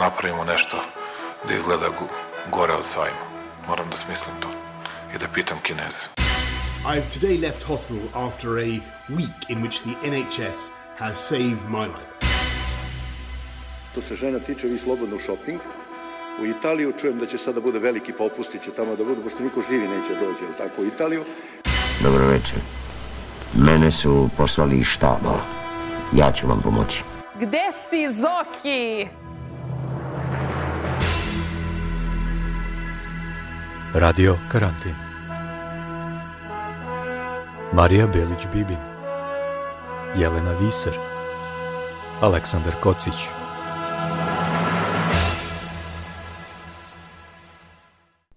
napravimo nešto da izgleda gore od sajma. Moram da smislim to i da pitam kineze. have today left hospital after a week in which the NHS has saved my life. To se žena tiče, vi slobodno u shopping. U Italiju čujem da će sada bude veliki i će tamo da bude, pošto niko živi neće dođe, u tako, u Italiju. Dobro večer. Mene su poslali iz štaba. Ja ću vam pomoći. Gde si, Zoki? Radio Karantin Marija Belić-Bibin Jelena Viser Aleksandar Kocić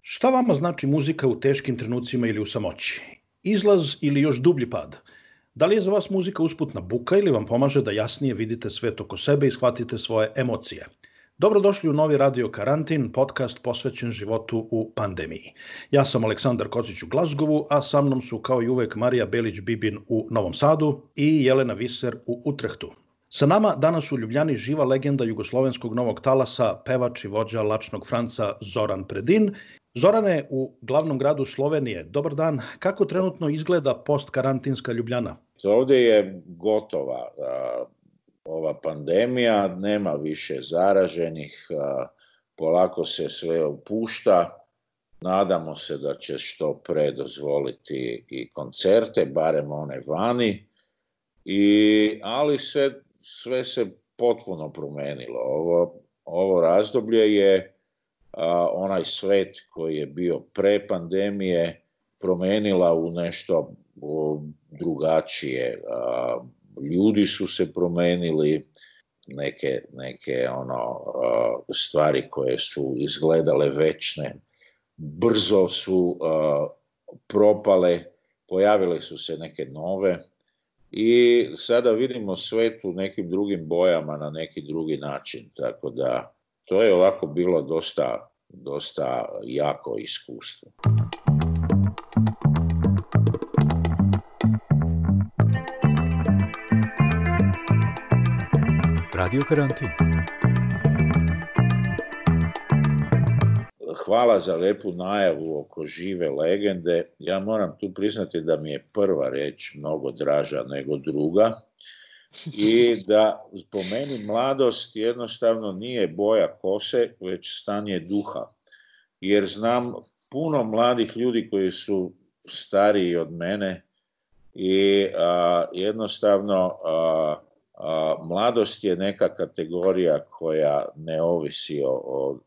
Šta vama znači muzika u teškim trenucima ili u samoći? Izlaz ili još dublji pad? Da li je za vas muzika usputna buka ili vam pomaže da jasnije vidite sve oko sebe i shvatite svoje emocije? Dobrodošli u novi Radio Karantin, podcast posvećen životu u pandemiji. Ja sam Aleksandar Kocić u Glazgovu, a sa mnom su kao i uvek Marija Belić-Bibin u Novom Sadu i Jelena Viser u Utrehtu. Sa nama danas u Ljubljani živa legenda jugoslovenskog novog talasa, pevač i vođa lačnog Franca Zoran Predin. Zorane, u glavnom gradu Slovenije, dobar dan, kako trenutno izgleda postkarantinska Ljubljana? Ovdje je gotova ova pandemija, nema više zaraženih, polako se sve opušta, nadamo se da će što pre dozvoliti i koncerte, barem one vani, i, ali se, sve se potpuno promenilo. Ovo, ovo razdoblje je onaj svet koji je bio pre pandemije promenila u nešto drugačije. A, ljudi su se promenili, neke, neke ono, stvari koje su izgledale večne, brzo su propale, pojavile su se neke nove i sada vidimo svet u nekim drugim bojama na neki drugi način, tako da to je ovako bilo dosta, dosta jako iskustvo. Radio Hvala za lepu najavu oko žive legende. Ja moram tu priznati da mi je prva reč mnogo draža nego druga i da po meni mladost jednostavno nije boja kose, već stanje duha. Jer znam puno mladih ljudi koji su stariji od mene i jednostavno Mladost je neka kategorija koja ne ovisi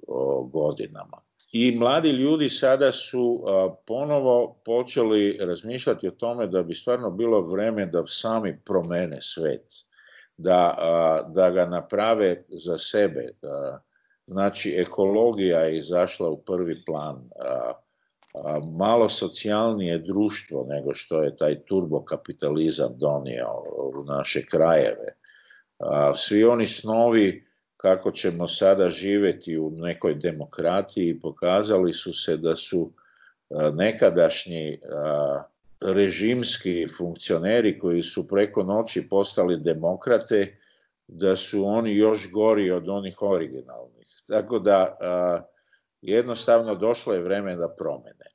o, godinama. I mladi ljudi sada su ponovo počeli razmišljati o tome da bi stvarno bilo vreme da sami promene svet, da, da ga naprave za sebe. Znači, ekologija je izašla u prvi plan malo socijalnije društvo nego što je taj turbokapitalizam donio u naše krajeve. Svi oni snovi kako ćemo sada živjeti u nekoj demokratiji pokazali su se da su nekadašnji režimski funkcioneri koji su preko noći postali demokrate, da su oni još gori od onih originalnih. Tako da jednostavno došlo je vreme da promene.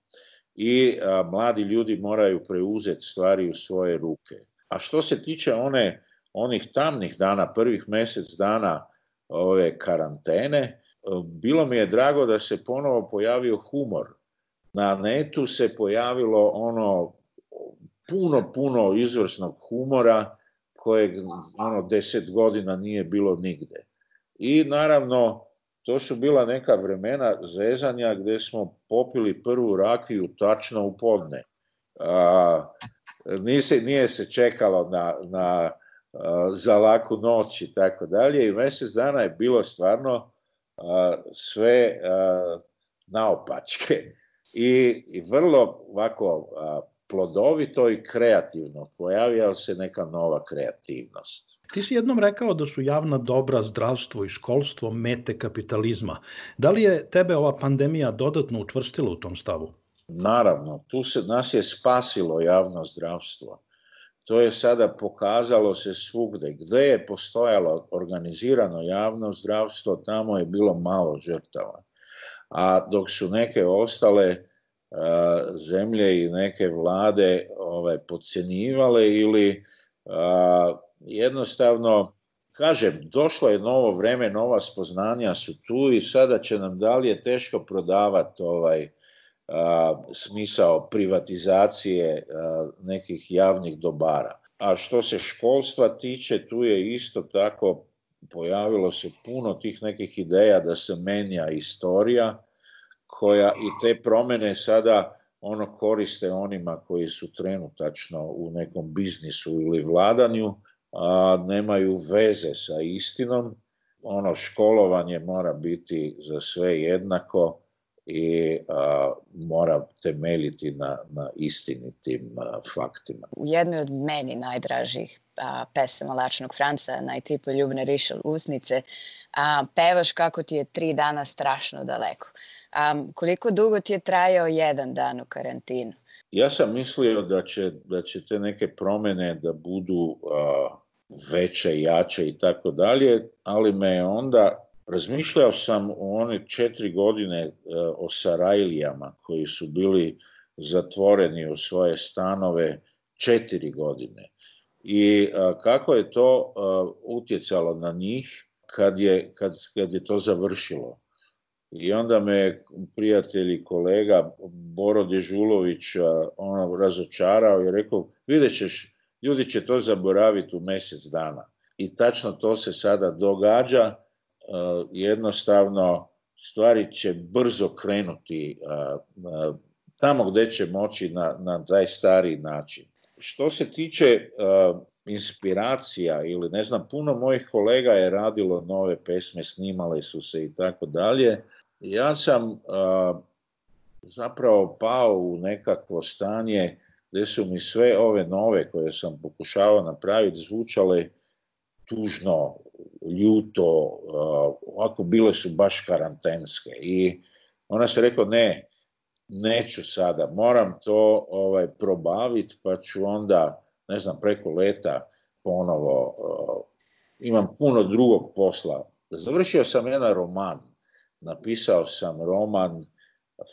I mladi ljudi moraju preuzeti stvari u svoje ruke. A što se tiče one, onih tamnih dana, prvih mjesec dana ove karantene, e, bilo mi je drago da se ponovo pojavio humor. Na netu se pojavilo ono puno, puno izvrsnog humora kojeg ono deset godina nije bilo nigde. I naravno to su bila neka vremena zezanja gdje smo popili prvu rakiju tačno u podne. nije se čekalo na, na za laku noć i tako dalje i mjesec dana je bilo stvarno sve naopačke. I, I vrlo ovako plodovito i kreativno. pojavila se neka nova kreativnost. Ti si jednom rekao da su javna dobra, zdravstvo i školstvo mete kapitalizma. Da li je tebe ova pandemija dodatno učvrstila u tom stavu? Naravno, tu se nas je spasilo javno zdravstvo. To je sada pokazalo se svugde. Gde je postojalo organizirano javno zdravstvo, tamo je bilo malo žrtava. A dok su neke ostale Eh, zemlje i neke vlade ovaj, podcjenjivale ili eh, jednostavno kažem, došlo je novo vreme, nova spoznanja su tu i sada će nam dalje teško prodavati ovaj a, eh, smisao privatizacije nekih javnih dobara. A što se školstva tiče, tu je isto tako pojavilo se puno tih nekih ideja da se menja istorija, koja i te promjene sada ono koriste onima koji su trenutačno u nekom biznisu ili vladanju, a nemaju veze sa istinom. Ono školovanje mora biti za sve jednako, i a, mora temeljiti na, na istinitim faktima. U jednoj od meni najdražih a, pesama Lačnog Franca, na Ljubne rišel usnice, a, pevaš kako ti je tri dana strašno daleko. A, koliko dugo ti je trajao jedan dan u karantinu? Ja sam mislio da će, da će te neke promjene da budu veće, jače i tako dalje, ali me je onda Razmišljao sam u one četiri godine e, o Sarajlijama koji su bili zatvoreni u svoje stanove četiri godine i e, kako je to e, utjecalo na njih kad je, kad, kad je to završilo. I onda me prijatelj i kolega Boro Dežulović ono razočarao i rekao vidjet ćeš, ljudi će to zaboraviti u mjesec dana. I tačno to se sada događa E, jednostavno stvari će brzo krenuti e, e, tamo gdje će moći na, na taj stari način. Što se tiče inspiracija ili ne znam, puno mojih kolega je radilo nove pesme, snimale su se i tako dalje. Ja sam zapravo pao u nekakvo stanje gdje su mi sve ove nove koje sam pokušavao napraviti zvučale tužno, ljuto, ovako bile su baš karantenske i ona se rekao ne, neću sada, moram to ovaj, probaviti pa ću onda, ne znam, preko leta ponovo, imam puno drugog posla. Završio sam jedan roman, napisao sam roman,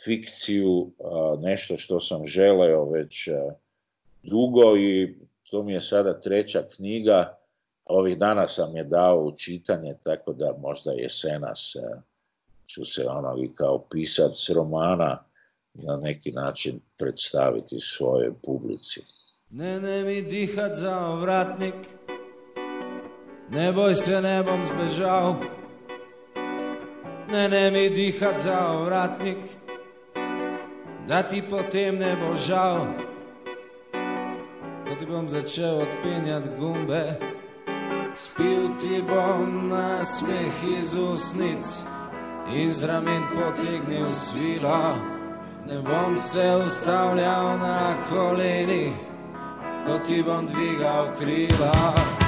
fikciju, nešto što sam želeo već dugo i to mi je sada treća knjiga Ovih dana sam je dao u čitanje, tako da možda jesenas ću e, se ono i kao pisac romana na neki način predstaviti svojoj publici. Ne, ne mi dihat za ovratnik, ne boj se, ne bom Ne, ne mi dihat za ovratnik, da ti potem ne bo žao, Ko ti bom začel gumbe, Spil ti bom na smeh iz usnic in z ramen potegnil svilo. Ne bom se ustavljal na kolenih, ko ti bom dvigal krila.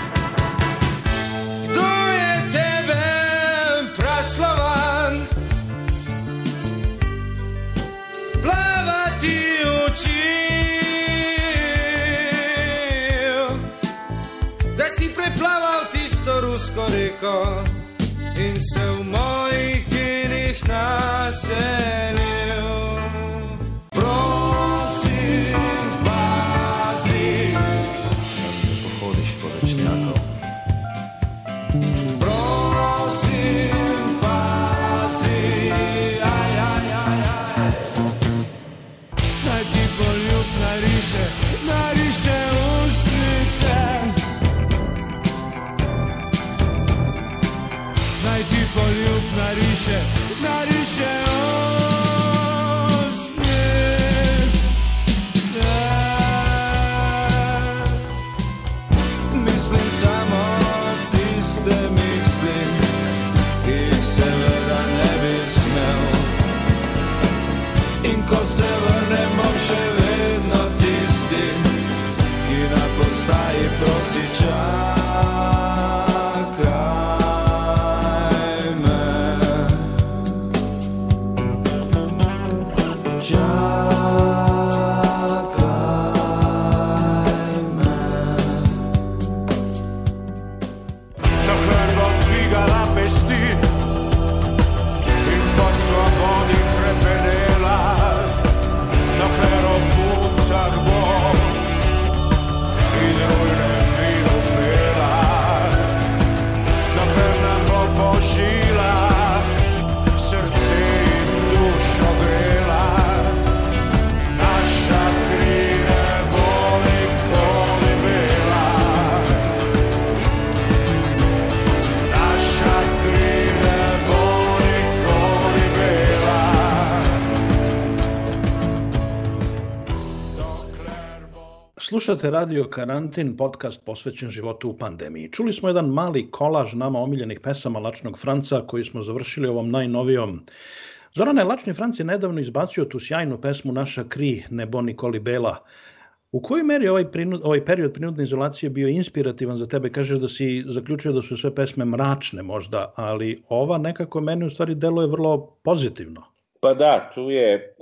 in se v mojih genih naselil. Prosim, pazi, da ne pohodiš po večnjaku. Prosim, pazi, aj, aj, aj, aj. Naj ti bolj ljub nariše, naj. Narişe, narişe oh. Sheila. Slušate Radio Karantin, podcast posvećen životu u pandemiji. Čuli smo jedan mali kolaž nama omiljenih pesama Lačnog Franca koji smo završili ovom najnovijom. Zorane Lačni Franc je nedavno izbacio tu sjajnu pesmu Naša kri, nebo Nikoli Bela. U kojoj meri ovaj, ovaj period prinudne izolacije bio inspirativan za tebe? Kažeš da si zaključio da su sve pesme mračne možda, ali ova nekako meni u stvari deluje vrlo pozitivno. Pa da, tu je,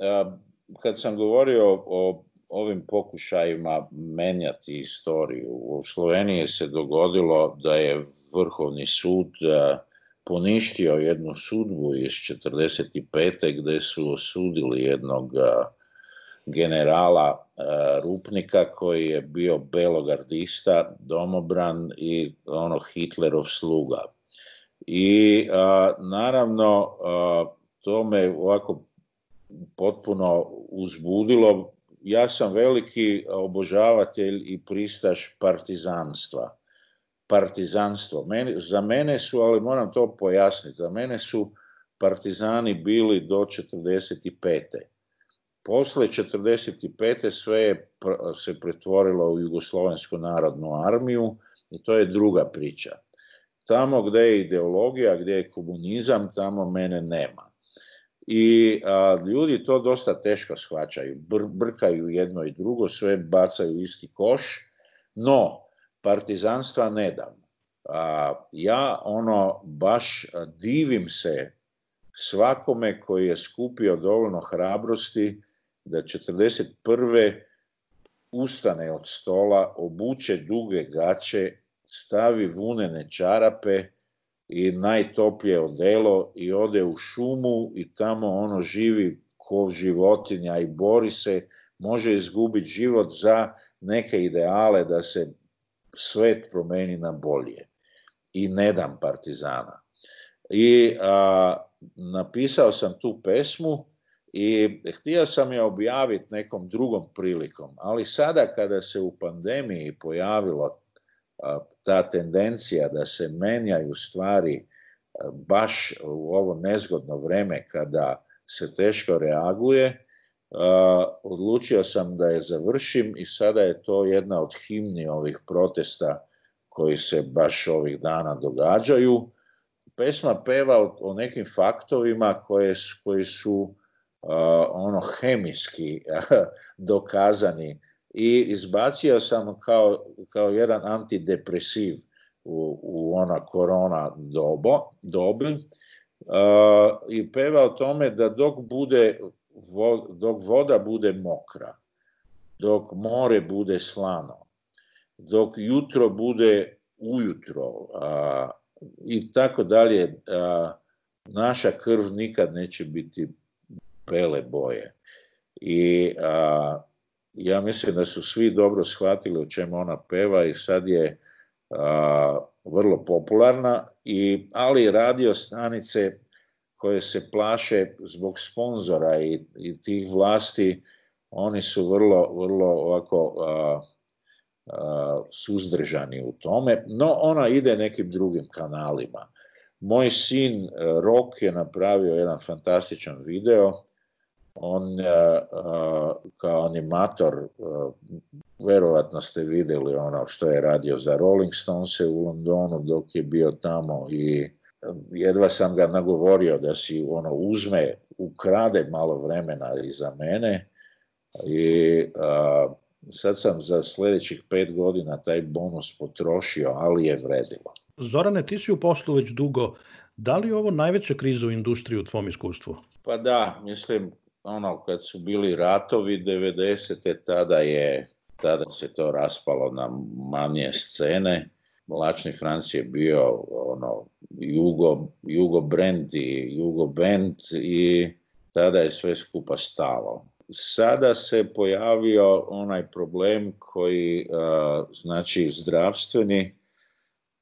kad sam govorio o ovim pokušajima menjati istoriju. U Sloveniji se dogodilo da je Vrhovni sud e, poništio jednu sudbu iz 45. gdje su osudili jednog e, generala e, Rupnika koji je bio belogardista, domobran i ono Hitlerov sluga. I naravno tome to me ovako potpuno uzbudilo ja sam veliki obožavatelj i pristaš partizanstva. Partizanstvo. za mene su, ali moram to pojasniti, za mene su partizani bili do 45. Posle 45. sve se pretvorilo u Jugoslovensku narodnu armiju i to je druga priča. Tamo gdje je ideologija, gdje je komunizam, tamo mene nema i ljudi to dosta teško shvaćaju, brkaju jedno i drugo, sve bacaju isti koš, no partizanstva ne dam. A, ja ono baš divim se svakome koji je skupio dovoljno hrabrosti da 41. ustane od stola, obuče duge gaće, stavi vunene čarape i najtoplije odelo i ode u šumu i tamo ono živi ko životinja i bori se, može izgubiti život za neke ideale da se svet promeni na bolje. I ne dam partizana. I napisao sam tu pesmu i htio sam je objaviti nekom drugom prilikom, ali sada kada se u pandemiji pojavilo ta tendencija da se menjaju stvari baš u ovo nezgodno vreme kada se teško reaguje, odlučio sam da je završim i sada je to jedna od himni ovih protesta koji se baš ovih dana događaju. Pesma peva o nekim faktovima koji su ono hemijski dokazani i izbacio sam kao, kao jedan antidepresiv u, u ona korona dobo, dobi uh, i peva o tome da dok, bude, dok voda bude mokra, dok more bude slano, dok jutro bude ujutro i tako dalje, naša krv nikad neće biti pele boje. I a, ja mislim da su svi dobro shvatili o čemu ona peva i sad je vrlo popularna, i, ali radio stanice koje se plaše zbog sponzora i, i tih vlasti, oni su vrlo, vrlo ovako a, suzdržani u tome, no ona ide nekim drugim kanalima. Moj sin eh, Rok je napravio jedan fantastičan video on eh, eh, kao animator eh, verovatno ste vidjeli ono što je radio za Rolling Stones u Londonu dok je bio tamo i jedva sam ga nagovorio da si ono uzme, ukrade malo vremena i za mene i sad sam za sljedećih pet godina taj bonus potrošio, ali je vredilo. Zorane, ti si u poslu već dugo. Da li je ovo najveća kriza u industriji u tvom iskustvu? Pa da, mislim, ono kad su bili ratovi 90. tada je tada se to raspalo na manje scene. Mlačni Franc je bio ono jugo, jugo brand i jugo Bend i tada je sve skupa stalo. Sada se pojavio onaj problem koji znači zdravstveni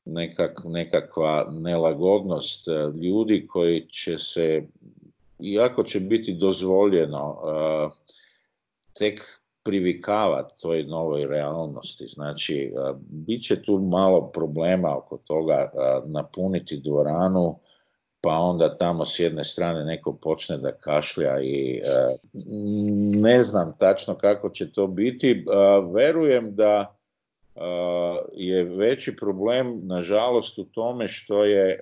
nekak, nekakva nelagodnost ljudi koji će se iako će biti dozvoljeno e, tek privikavati toj novoj realnosti. Znači, e, bit će tu malo problema oko toga e, napuniti dvoranu, pa onda tamo s jedne strane neko počne da kašlja i ne znam tačno kako će to biti. Verujem da je veći problem, nažalost, u tome što je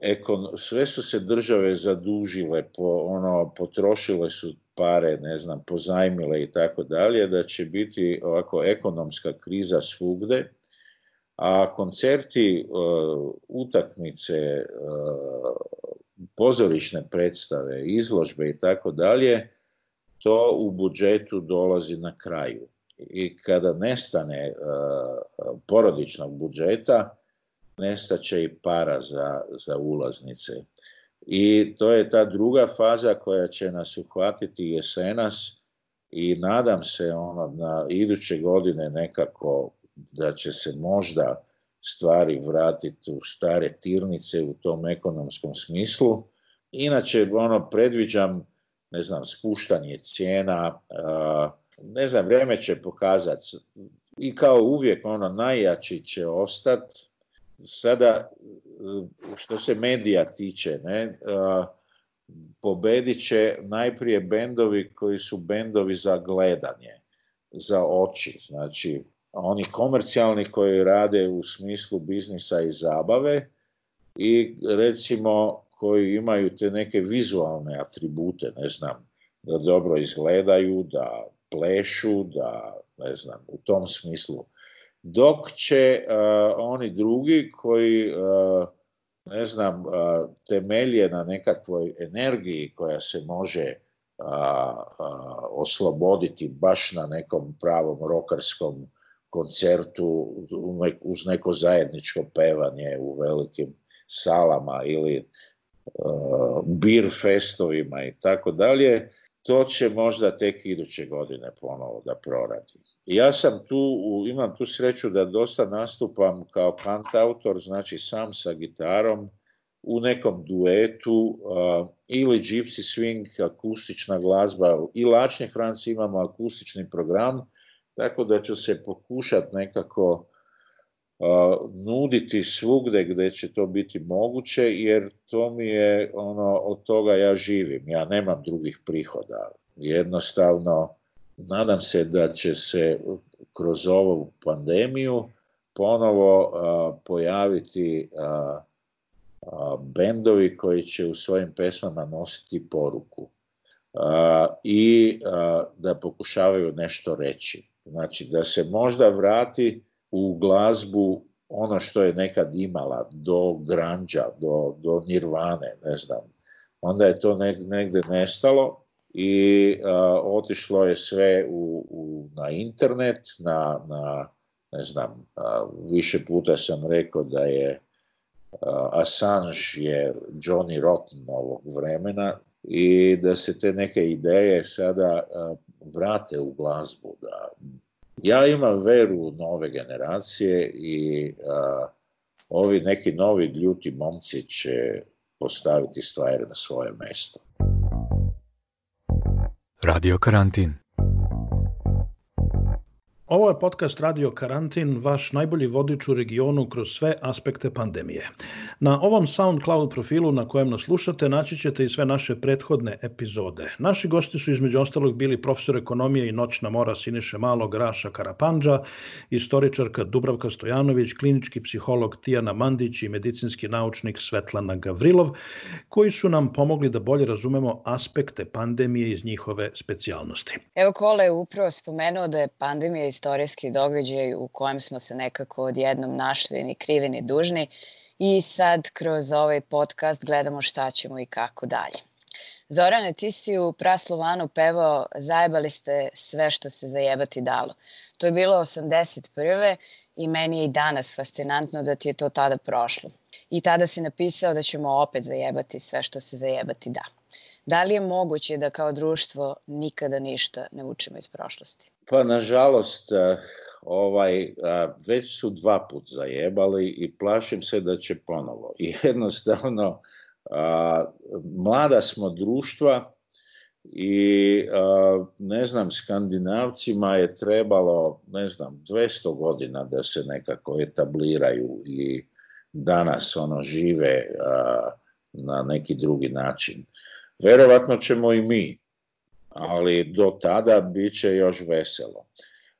ekon, sve su se države zadužile, po, ono, potrošile su pare, ne znam, pozajmile i tako dalje, da će biti ovako ekonomska kriza svugde, a koncerti, e, utakmice, e, pozorišne predstave, izložbe i tako dalje, to u budžetu dolazi na kraju. I kada nestane e, porodičnog budžeta, nestaće i para za, za ulaznice. I to je ta druga faza koja će nas uhvatiti jesenas i nadam se ono na iduće godine nekako da će se možda stvari vratiti u stare tirnice u tom ekonomskom smislu. Inače, ono, predviđam, ne znam, spuštanje cijena, ne znam, vrijeme će pokazati. I kao uvijek, ono, najjači će ostati, sada e, što se medija tiče, ne, e, pobedit će najprije bendovi koji su bendovi za gledanje, za oči, znači oni komercijalni koji rade u smislu biznisa i zabave i recimo koji imaju te neke vizualne atribute, ne znam, da dobro izgledaju, da plešu, da ne znam, u tom smislu dok će e, oni drugi koji e, ne znam e, temelje na nekakvoj energiji koja se može osloboditi baš na nekom pravom rokarskom koncertu uz neko zajedničko pevanje u velikim salama ili bir festovima i tako dalje to će možda tek iduće godine ponovo da proradi. ja sam tu, imam tu sreću da dosta nastupam kao kantautor, znači sam sa gitarom u nekom duetu ili gypsy swing, akustična glazba i Lačni Franci imamo akustični program, tako da ću se pokušati nekako nuditi svugde gdje će to biti moguće jer to mi je ono od toga ja živim ja nemam drugih prihoda jednostavno nadam se da će se kroz ovu pandemiju ponovo pojaviti bendovi koji će u svojim pesmama nositi poruku i da pokušavaju nešto reći znači da se možda vrati u glazbu ono što je nekad imala, do granđa, do, do nirvane, ne znam. Onda je to negdje nestalo i otišlo je sve u, na internet, na, na ne znam, više puta sam rekao da je a, Assange je Johnny Rotten ovog vremena i da se te neke ideje sada vrate u glazbu, da ja imam veru u nove generacije i ovi neki novi ljuti momci će postaviti stvari na svoje mesto. Radio karantin. Ovo je podcast Radio Karantin, vaš najbolji vodič u regionu kroz sve aspekte pandemije. Na ovom SoundCloud profilu na kojem nas slušate naći ćete i sve naše prethodne epizode. Naši gosti su između ostalog bili profesor ekonomije i noćna mora Siniše Malog Raša Karapanđa, istoričarka Dubravka Stojanović, klinički psiholog Tijana Mandić i medicinski naučnik Svetlana Gavrilov, koji su nam pomogli da bolje razumemo aspekte pandemije iz njihove specijalnosti. Evo Kole je upravo spomenuo da je pandemija iz istorijski događaj u kojem smo se nekako odjednom našli ni krivi ni dužni i sad kroz ovaj podcast gledamo šta ćemo i kako dalje. Zorane, ti si u Praslovanu pevao Zajebali ste sve što se zajebati dalo. To je bilo 81. i meni je i danas fascinantno da ti je to tada prošlo. I tada si napisao da ćemo opet zajebati sve što se zajebati da. Da li je moguće da kao društvo nikada ništa ne učimo iz prošlosti? Pa nažalost, eh, ovaj, eh, već su dva put zajebali i plašim se da će ponovo. I jednostavno, eh, mlada smo društva i ne znam, skandinavcima je trebalo, ne znam, 200 godina da se nekako etabliraju i danas ono žive na neki drugi način. Verovatno ćemo i mi ali do tada bit će još veselo.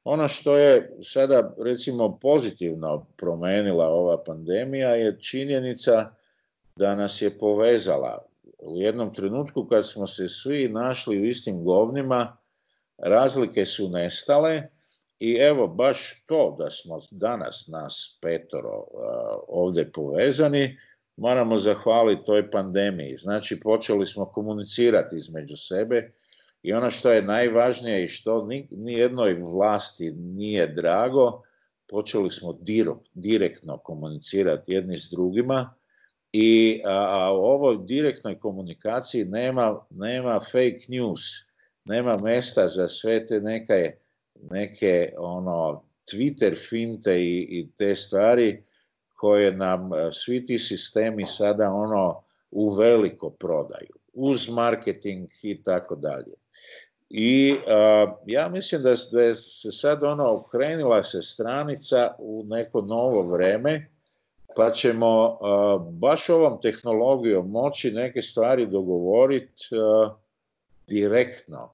Ono što je sada recimo pozitivno promenila ova pandemija je činjenica da nas je povezala. U jednom trenutku kad smo se svi našli u istim govnima, razlike su nestale i evo baš to da smo danas nas petoro e, ovdje povezani, moramo zahvaliti toj pandemiji. Znači počeli smo komunicirati između sebe i ono što je najvažnije i što ni, nijednoj vlasti nije drago, počeli smo direktno komunicirati jedni s drugima i u ovoj direktnoj komunikaciji nema, fake news, nema mesta za sve te neke, neke ono, Twitter finte i, te stvari koje nam e, svi ti sistemi sada ono u veliko prodaju uz marketing i tako dalje. I ja mislim da, da se sad ono okrenila se stranica u neko novo vreme, pa ćemo baš ovom tehnologijom moći neke stvari dogovoriti direktno,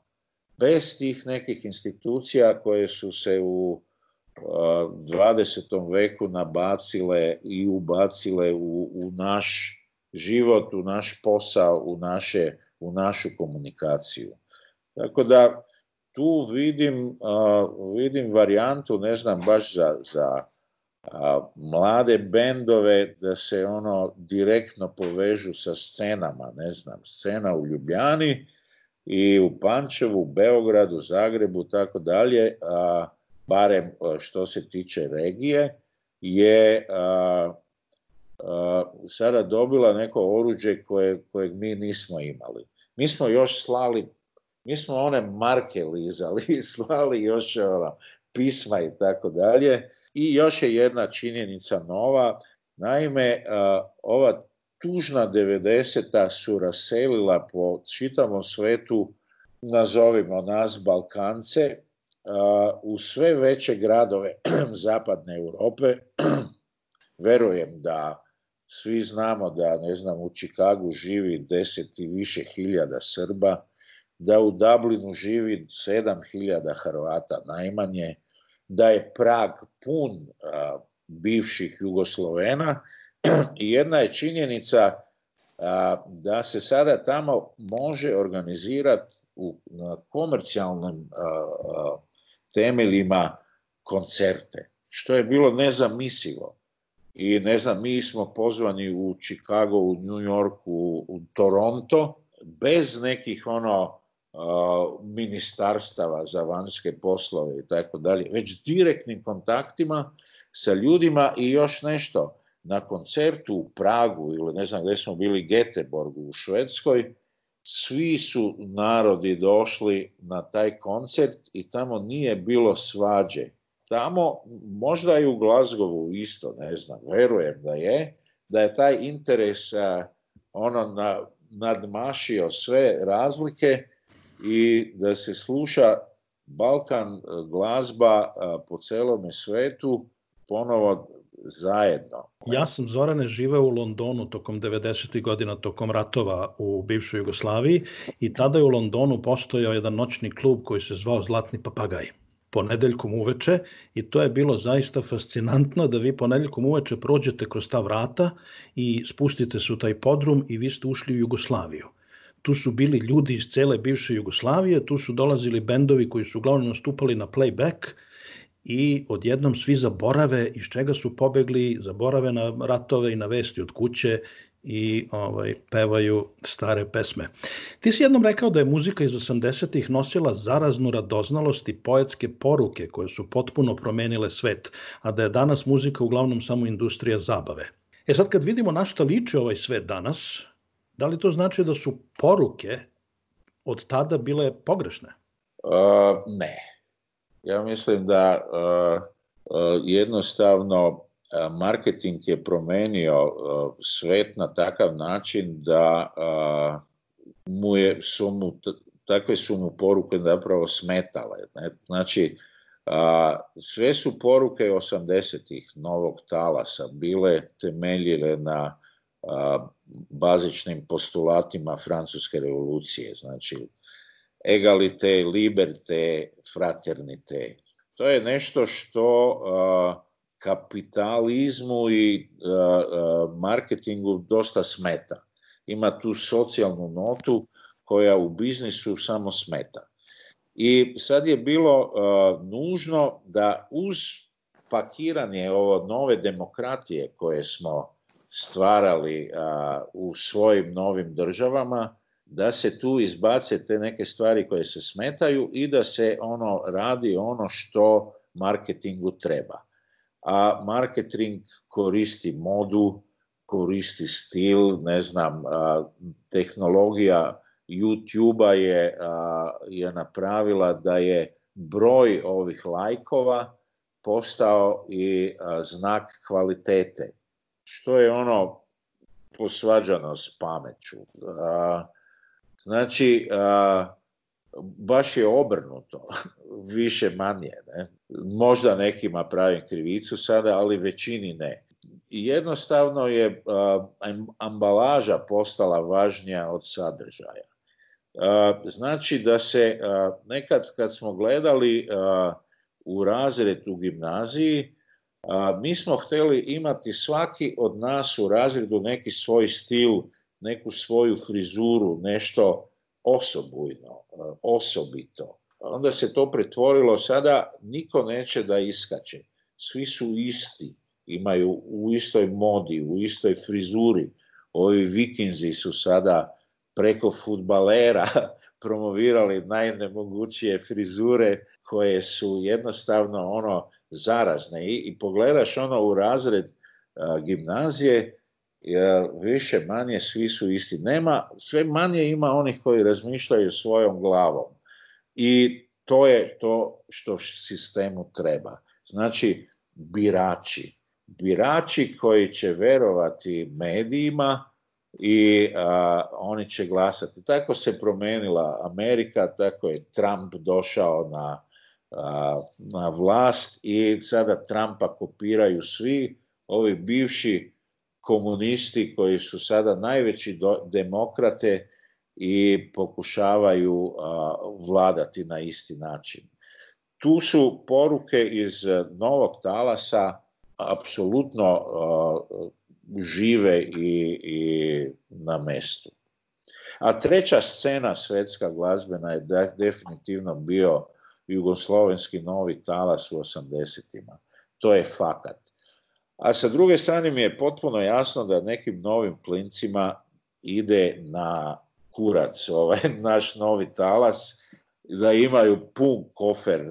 bez tih nekih institucija koje su se u 20. veku nabacile i ubacile u, u naš život, u naš posao, u, naše, u našu komunikaciju. Tako da tu vidim, vidim varijantu, ne znam, baš za, za mlade bendove da se ono direktno povežu sa scenama, ne znam, scena u Ljubljani i u Pančevu, Beogradu, Zagrebu, tako dalje, a, barem što se tiče regije, je sada dobila neko oruđe koje, kojeg mi nismo imali. Mi smo još slali mi smo one marke lizali slali još ono, pisma i tako dalje. I još je jedna činjenica nova. Naime, ova tužna 90-ta su raselila po čitavom svetu, nazovimo nas Balkance, u sve veće gradove zapadne Europe. Verujem da svi znamo da, ne znam, u Čikagu živi deset i više hiljada Srba, da u Dublinu živi 7000 Hrvata najmanje, da je Prag pun bivših Jugoslovena i jedna je činjenica da se sada tamo može organizirati u na komercijalnim temeljima koncerte, što je bilo nezamislivo. I ne znam, mi smo pozvani u Chicago, u New Yorku, u Toronto, bez nekih ono ministarstava za vanjske poslove i tako dalje, već direktnim kontaktima sa ljudima i još nešto. Na koncertu u Pragu ili ne znam gdje smo bili, Geteborgu u Švedskoj, svi su narodi došli na taj koncert i tamo nije bilo svađe. Tamo, možda i u Glazgovu isto, ne znam, verujem da je, da je taj interes ono nadmašio sve razlike i da se sluša Balkan e, glazba e, po celome svetu ponovo zajedno. Ja sam Zorane živeo u Londonu tokom 90. godina, tokom ratova u bivšoj Jugoslaviji i tada je u Londonu postojao jedan noćni klub koji se zvao Zlatni papagaj ponedeljkom uveče i to je bilo zaista fascinantno da vi ponedeljkom uveče prođete kroz ta vrata i spustite se u taj podrum i vi ste ušli u Jugoslaviju tu su bili ljudi iz cele bivše Jugoslavije, tu su dolazili bendovi koji su uglavnom nastupali na playback i odjednom svi zaborave iz čega su pobegli, zaborave na ratove i na vesti od kuće i ovaj pevaju stare pesme. Ti si jednom rekao da je muzika iz 80-ih nosila zaraznu radoznalost i poetske poruke koje su potpuno promenile svet, a da je danas muzika uglavnom samo industrija zabave. E sad kad vidimo na liče ovaj svet danas, da li to znači da su poruke od tada bile pogrešne? Uh, ne. Ja mislim da uh, jednostavno marketing je promenio svet na takav način da mu je, su takve su mu poruke zapravo smetale. Znači, sve su poruke 80-ih novog talasa bile temeljile na bazičnim postulatima francuske revolucije, znači egalite, liberte, fraternite. To je nešto što kapitalizmu i marketingu dosta smeta. Ima tu socijalnu notu koja u biznisu samo smeta. I sad je bilo nužno da uz pakiranje ovo nove demokratije koje smo stvarali u svojim novim državama, da se tu izbace te neke stvari koje se smetaju i da se ono radi ono što marketingu treba. A marketing koristi modu, koristi stil, ne znam, tehnologija YouTube-a je, je napravila da je broj ovih lajkova postao i znak kvalitete što je ono posvađano s pameću. A, znači, baš je obrnuto, više manje. Ne? Možda nekima pravim krivicu sada, ali većini ne. Jednostavno je ambalaža postala važnija od sadržaja. Znači da se nekad kad smo gledali u razred u gimnaziji, a, mi smo htjeli imati svaki od nas u razredu neki svoj stil, neku svoju frizuru, nešto osobujno, e, osobito. Onda se to pretvorilo, sada niko neće da iskače. Svi su isti, imaju u istoj modi, u istoj frizuri. Ovi vikinzi su sada preko futbalera promovirali najnemogućije frizure koje su jednostavno ono zarazne i, i pogledaš ono u razred e, gimnazije jer više manje svi su isti. Nema, sve manje ima onih koji razmišljaju svojom glavom i to je to što sistemu treba. Znači birači. Birači koji će verovati medijima, i oni će glasati. Tako se promijenila Amerika, tako je Trump došao na, na vlast i sada Trumpa kopiraju svi ovi bivši komunisti koji su sada najveći demokrate i pokušavaju vladati na isti način. Tu su poruke iz novog talasa apsolutno žive i, i na mestu. A treća scena svjetska glazbena je definitivno bio jugoslovenski novi talas u 80-ima. To je fakat. A sa druge strane mi je potpuno jasno da nekim novim plincima ide na kurac ovaj naš novi talas da imaju pun kofer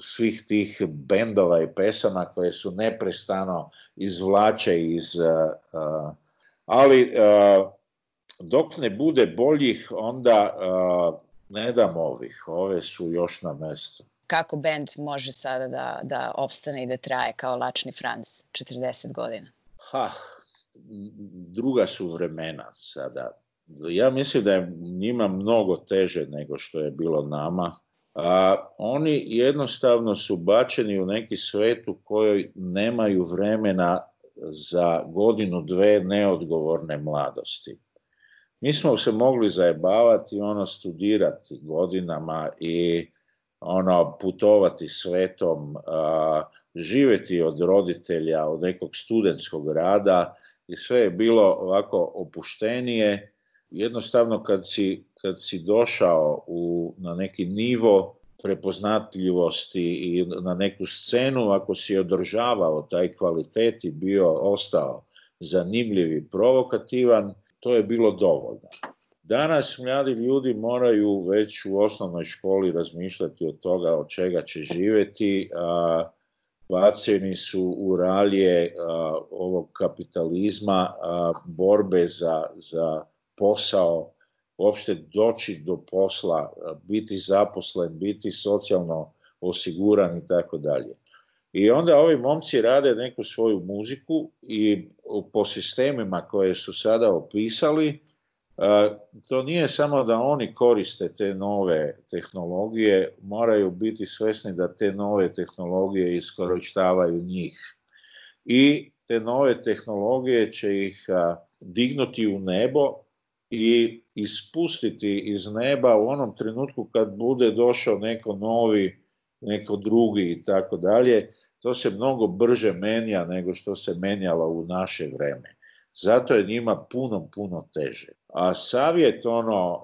svih tih bendova i pesama koje su neprestano izvlače iz... ali dok ne bude boljih, onda ne dam ovih. Ove su još na mestu. Kako bend može sada da, da opstane i da traje kao Lačni Franc 40 godina? Ha, druga su vremena sada ja mislim da je njima mnogo teže nego što je bilo nama. A oni jednostavno su bačeni u neki svet u kojoj nemaju vremena za godinu, dve neodgovorne mladosti. Mi smo se mogli zajebavati, ono, studirati godinama i ono, putovati svetom, a, živjeti od roditelja, od nekog studentskog rada i sve je bilo ovako opuštenije jednostavno kad si, kad si došao u, na neki nivo prepoznatljivosti i na neku scenu, ako si održavao taj kvalitet i bio ostao zanimljiv i provokativan, to je bilo dovoljno. Danas mladi ljudi moraju već u osnovnoj školi razmišljati o toga od čega će živjeti, a baceni su u ralje ovog kapitalizma, a, borbe za, za posao, uopšte doći do posla, biti zaposlen, biti socijalno osiguran i tako dalje. I onda ovi momci rade neku svoju muziku i po sistemima koje su sada opisali, e, to nije samo da oni koriste te nove tehnologije, moraju biti svesni da te nove tehnologije iskorištavaju njih. I te nove tehnologije će ih dignuti u nebo i ispustiti iz neba u onom trenutku kad bude došao neko novi, neko drugi i tako dalje, to se mnogo brže menja nego što se menjalo u naše vreme. Zato je njima puno, puno teže. A savjet ono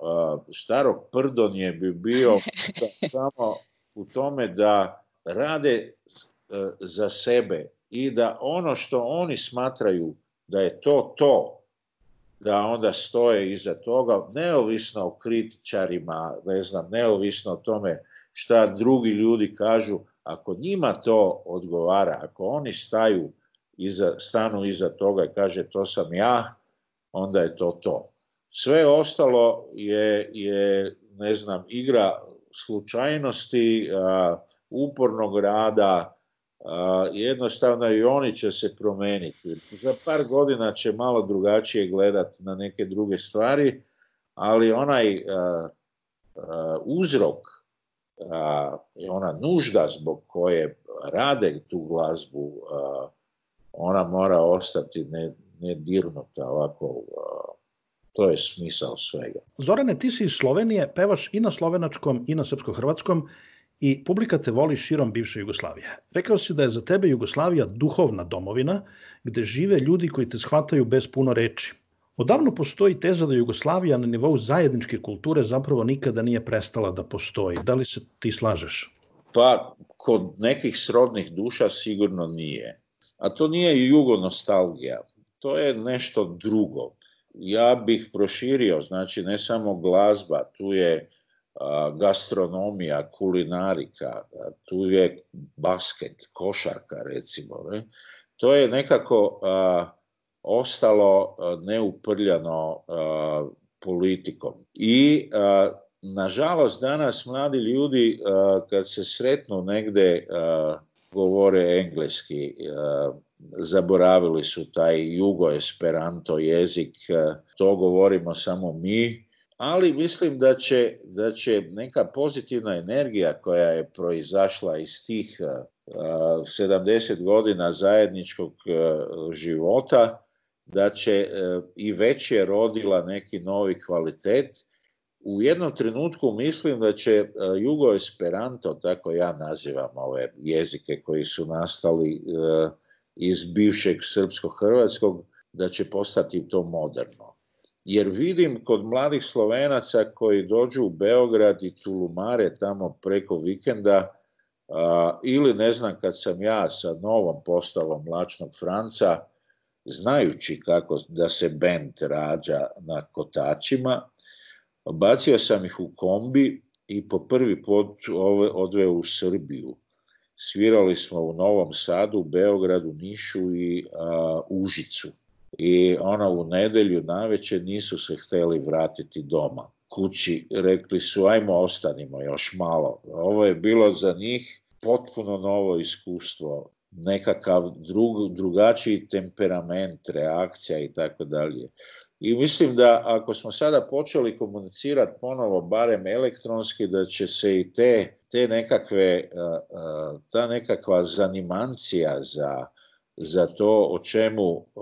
e, starog prdonje bi bio samo u tome da rade e, za sebe i da ono što oni smatraju da je to to, da onda stoje iza toga, neovisno o kritičarima, ne znam, neovisno o tome šta drugi ljudi kažu, ako njima to odgovara, ako oni staju iza, stanu iza toga i kaže to sam ja, onda je to to. Sve ostalo je, je ne znam, igra slučajnosti, upornog rada, jednostavno i oni će se promijeniti. Za par godina će malo drugačije gledati na neke druge stvari, ali onaj e, e, uzrok i ona nužda zbog koje rade tu glazbu, ona mora ostati nedirnuta ne ovako to je smisao svega. Zorane, ti si iz Slovenije, pevaš i na slovenačkom i na srpsko-hrvatskom i publika te voli širom bivše Jugoslavije. Rekao si da je za tebe Jugoslavija duhovna domovina gdje žive ljudi koji te shvataju bez puno reči. Odavno postoji teza da Jugoslavija na nivou zajedničke kulture zapravo nikada nije prestala da postoji. Da li se ti slažeš? Pa, kod nekih srodnih duša sigurno nije. A to nije jugo nostalgija. To je nešto drugo. Ja bih proširio, znači ne samo glazba, tu je gastronomija, kulinarika, tu je basket, košarka recimo. Ne? To je nekako ostalo neuprljano politikom. I nažalost danas mladi ljudi kad se sretnu negdje govore engleski, zaboravili su taj jugo-esperanto jezik, to govorimo samo mi, ali mislim da će, da će neka pozitivna energija koja je proizašla iz tih 70 eh, godina zajedničkog eh, života, da će eh, i već je rodila neki novi kvalitet. U jednom trenutku mislim da će Jugo Esperanto, tako ja nazivam ove jezike koji su nastali iz bivšeg srpsko-hrvatskog, da će postati to moderno jer vidim kod mladih Slovenaca koji dođu u Beograd i tulumare tamo preko vikenda ili ne znam kad sam ja sa novom postavom Mlačnog Franca znajući kako da se bend rađa na kotačima bacio sam ih u kombi i po prvi put odveo u Srbiju. Svirali smo u Novom Sadu, Beogradu, Nišu i Užicu i ono u nedjelju navečer nisu se htjeli vratiti doma kući rekli su ajmo ostanimo još malo ovo je bilo za njih potpuno novo iskustvo nekakav drug, drugačiji temperament reakcija i tako dalje i mislim da ako smo sada počeli komunicirati ponovo barem elektronski da će se i te, te nekakve e, e, ta nekakva zanimancija za za to o čemu e,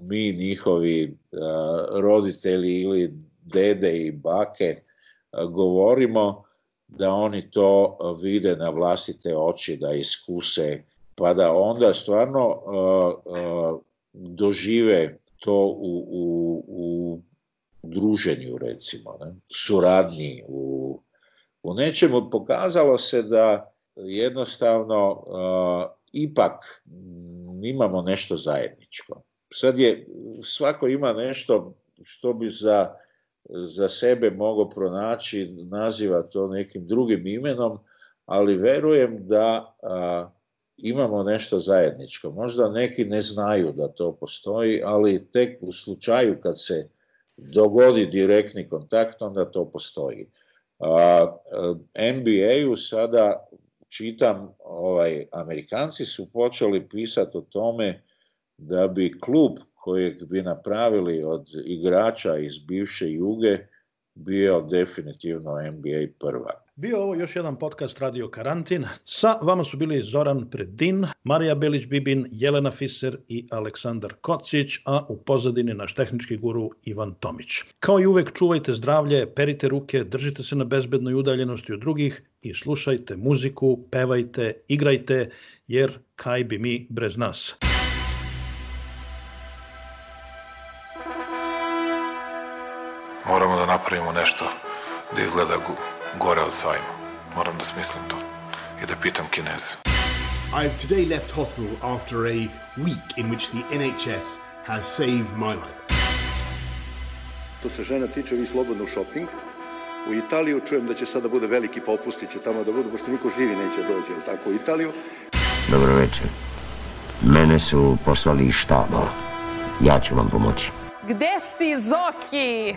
mi njihovi e, roditelji ili dede i bake e, govorimo da oni to vide na vlastite oči da iskuse pa da onda stvarno e, dožive to u, u, u druženju recimo ne? suradnji u, u nečemu pokazalo se da jednostavno ipak imamo nešto zajedničko sad je, svako ima nešto što bi za, za sebe mogao pronaći, naziva to nekim drugim imenom, ali verujem da imamo nešto zajedničko. Možda neki ne znaju da to postoji, ali tek u slučaju kad se dogodi direktni kontakt, onda to postoji. A, u sada čitam, ovaj, Amerikanci su počeli pisati o tome da bi klub kojeg bi napravili od igrača iz bivše Juge bio definitivno NBA prva. Bio ovo još jedan podcast Radio Karantin. Sa vama su bili Zoran Predin, Marija Belić-Bibin, Jelena Fiser i Aleksandar Kocić, a u pozadini naš tehnički guru Ivan Tomić. Kao i uvek čuvajte zdravlje, perite ruke, držite se na bezbednoj udaljenosti od drugih i slušajte muziku, pevajte, igrajte, jer kaj bi mi brez nas. napravimo nešto da izgleda gore od sajma. Moram da smislim to i da pitam Kineze. I have today left hospital after a week in which the NHS has saved my life. To se žena tiče, vi slobodno shopping. U Italiju čujem da će sada bude veliki popustić će tamo da bude, pošto niko živi neće dođe, jel tako, u Italiju. Dobro večer. Mene su poslali iz štaba. Ja ću vam pomoći. Gde si, Zoki?